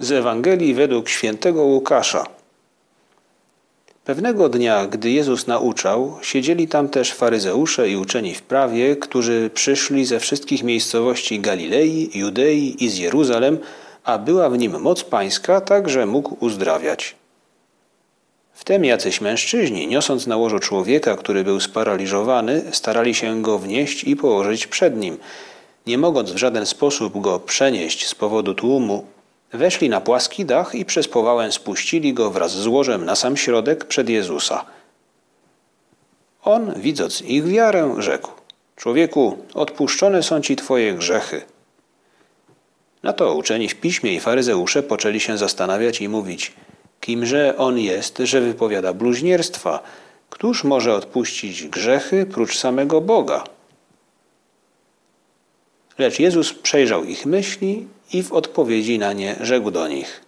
z Ewangelii według świętego Łukasza. Pewnego dnia, gdy Jezus nauczał, siedzieli tam też faryzeusze i uczeni w prawie, którzy przyszli ze wszystkich miejscowości Galilei, Judei i z Jeruzalem, a była w nim moc pańska, tak że mógł uzdrawiać. Wtem jacyś mężczyźni, niosąc na łożu człowieka, który był sparaliżowany, starali się go wnieść i położyć przed nim. Nie mogąc w żaden sposób go przenieść z powodu tłumu, weszli na płaski dach i przez powałę spuścili go wraz z łożem na sam środek przed Jezusa. On, widząc ich wiarę, rzekł: Człowieku, odpuszczone są ci twoje grzechy. Na to uczeni w piśmie i faryzeusze poczęli się zastanawiać i mówić: Kimże on jest, że wypowiada bluźnierstwa? Któż może odpuścić grzechy prócz samego Boga? Lecz Jezus przejrzał ich myśli i w odpowiedzi na nie rzekł do nich: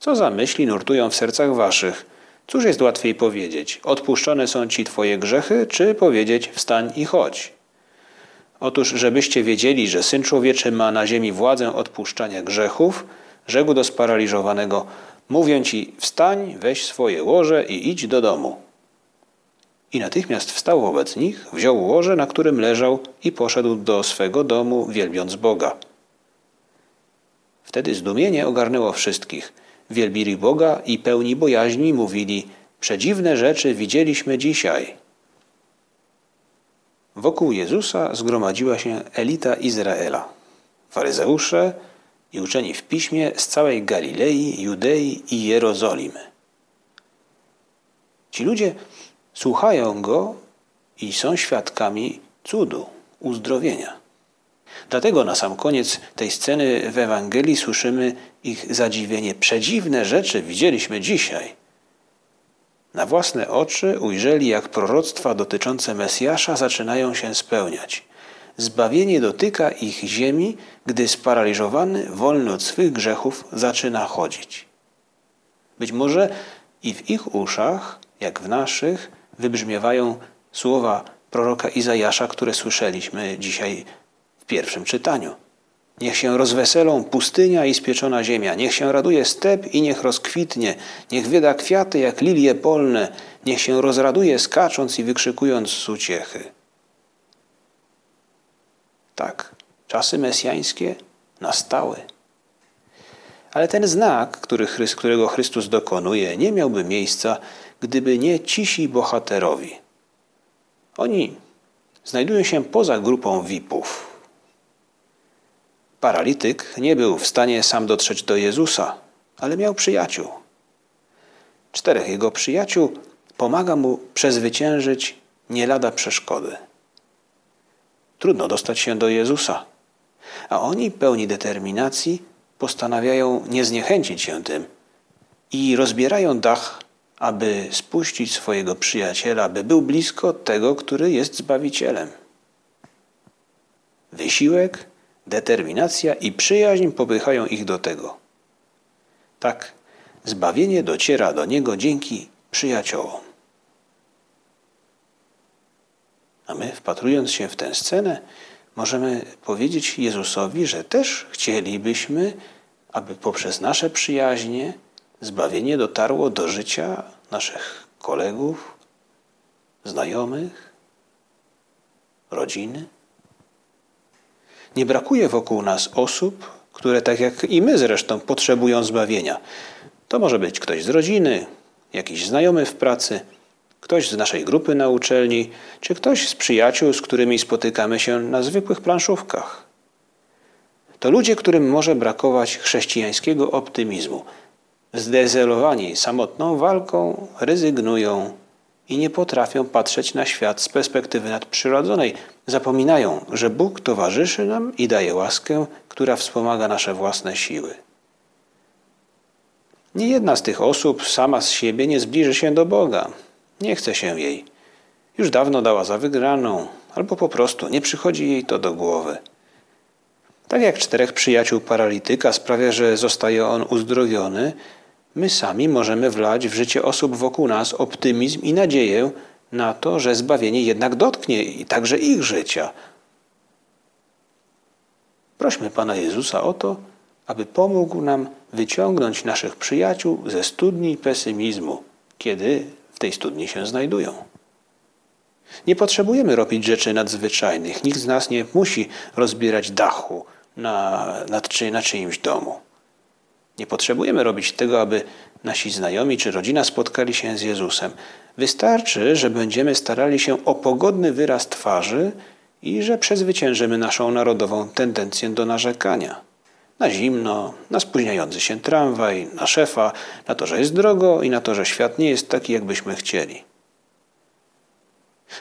Co za myśli nurtują w sercach waszych? Cóż jest łatwiej powiedzieć: Odpuszczone są ci twoje grzechy, czy powiedzieć: Wstań i chodź? Otóż, żebyście wiedzieli, że syn człowieczy ma na ziemi władzę odpuszczania grzechów, rzekł do sparaliżowanego: Mówię ci: Wstań, weź swoje łoże i idź do domu. I natychmiast wstał wobec nich, wziął łoże, na którym leżał, i poszedł do swego domu, wielbiąc Boga. Wtedy zdumienie ogarnęło wszystkich. Wielbili Boga i pełni bojaźni mówili: Przedziwne rzeczy widzieliśmy dzisiaj. Wokół Jezusa zgromadziła się elita Izraela. Faryzeusze i uczeni w piśmie z całej Galilei, Judei i Jerozolimy. Ci ludzie słuchają go i są świadkami cudu, uzdrowienia. Dlatego na sam koniec tej sceny w Ewangelii słyszymy ich zadziwienie. Przedziwne rzeczy widzieliśmy dzisiaj. Na własne oczy ujrzeli, jak proroctwa dotyczące Mesjasza zaczynają się spełniać. Zbawienie dotyka ich ziemi, gdy sparaliżowany, wolny od swych grzechów, zaczyna chodzić. Być może i w ich uszach, jak w naszych, wybrzmiewają słowa proroka Izajasza, które słyszeliśmy dzisiaj w pierwszym czytaniu. Niech się rozweselą pustynia i spieczona ziemia, niech się raduje step i niech rozkwitnie, niech wyda kwiaty jak lilie polne, niech się rozraduje skacząc i wykrzykując z uciechy. Tak, czasy mesjańskie nastały. Ale ten znak, który, którego Chrystus dokonuje, nie miałby miejsca, gdyby nie cisi bohaterowi. Oni znajdują się poza grupą VIP-ów. Paralityk nie był w stanie sam dotrzeć do Jezusa, ale miał przyjaciół. Czterech jego przyjaciół pomaga mu przezwyciężyć nie lada przeszkody. Trudno dostać się do Jezusa, a oni, pełni determinacji, postanawiają nie zniechęcić się tym i rozbierają dach, aby spuścić swojego przyjaciela, aby był blisko tego, który jest Zbawicielem. Wysiłek, determinacja i przyjaźń popychają ich do tego. Tak, zbawienie dociera do niego dzięki przyjaciołom. A my, wpatrując się w tę scenę, możemy powiedzieć Jezusowi, że też chcielibyśmy, aby poprzez nasze przyjaźnie zbawienie dotarło do życia naszych kolegów, znajomych, rodziny. Nie brakuje wokół nas osób, które tak jak i my zresztą potrzebują zbawienia. To może być ktoś z rodziny, jakiś znajomy w pracy, ktoś z naszej grupy na uczelni, czy ktoś z przyjaciół, z którymi spotykamy się na zwykłych planszówkach. To ludzie, którym może brakować chrześcijańskiego optymizmu. Zdezelowani samotną walką rezygnują i nie potrafią patrzeć na świat z perspektywy nadprzyrodzonej. Zapominają, że Bóg towarzyszy nam i daje łaskę, która wspomaga nasze własne siły. Nie jedna z tych osób sama z siebie nie zbliży się do Boga. Nie chce się jej. Już dawno dała za wygraną, albo po prostu nie przychodzi jej to do głowy. Tak jak czterech przyjaciół paralityka sprawia, że zostaje on uzdrowiony, my sami możemy wlać w życie osób wokół nas optymizm i nadzieję na to, że zbawienie jednak dotknie i także ich życia. Prośmy Pana Jezusa o to, aby pomógł nam wyciągnąć naszych przyjaciół ze studni pesymizmu, kiedy w tej studni się znajdują. Nie potrzebujemy robić rzeczy nadzwyczajnych. Nikt z nas nie musi rozbierać dachu na, na, czy, na czyimś domu. Nie potrzebujemy robić tego, aby nasi znajomi czy rodzina spotkali się z Jezusem. Wystarczy, że będziemy starali się o pogodny wyraz twarzy i że przezwyciężymy naszą narodową tendencję do narzekania. Na zimno, na spóźniający się tramwaj, na szefa, na to, że jest drogo i na to, że świat nie jest taki, jakbyśmy chcieli.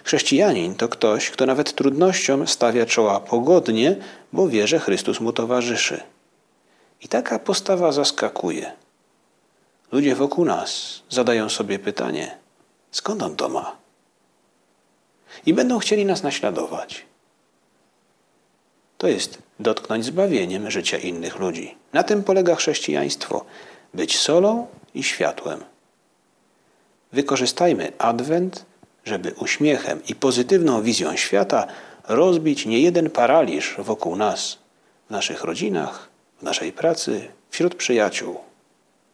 Chrześcijanin to ktoś, kto nawet trudnościom stawia czoła pogodnie, bo wie, że Chrystus mu towarzyszy. I taka postawa zaskakuje. Ludzie wokół nas zadają sobie pytanie: skąd on to ma? I będą chcieli nas naśladować. To jest dotknąć zbawieniem życia innych ludzi. Na tym polega chrześcijaństwo być solą i światłem. Wykorzystajmy Adwent, żeby uśmiechem i pozytywną wizją świata rozbić niejeden paraliż wokół nas, w naszych rodzinach, w naszej pracy, wśród przyjaciół.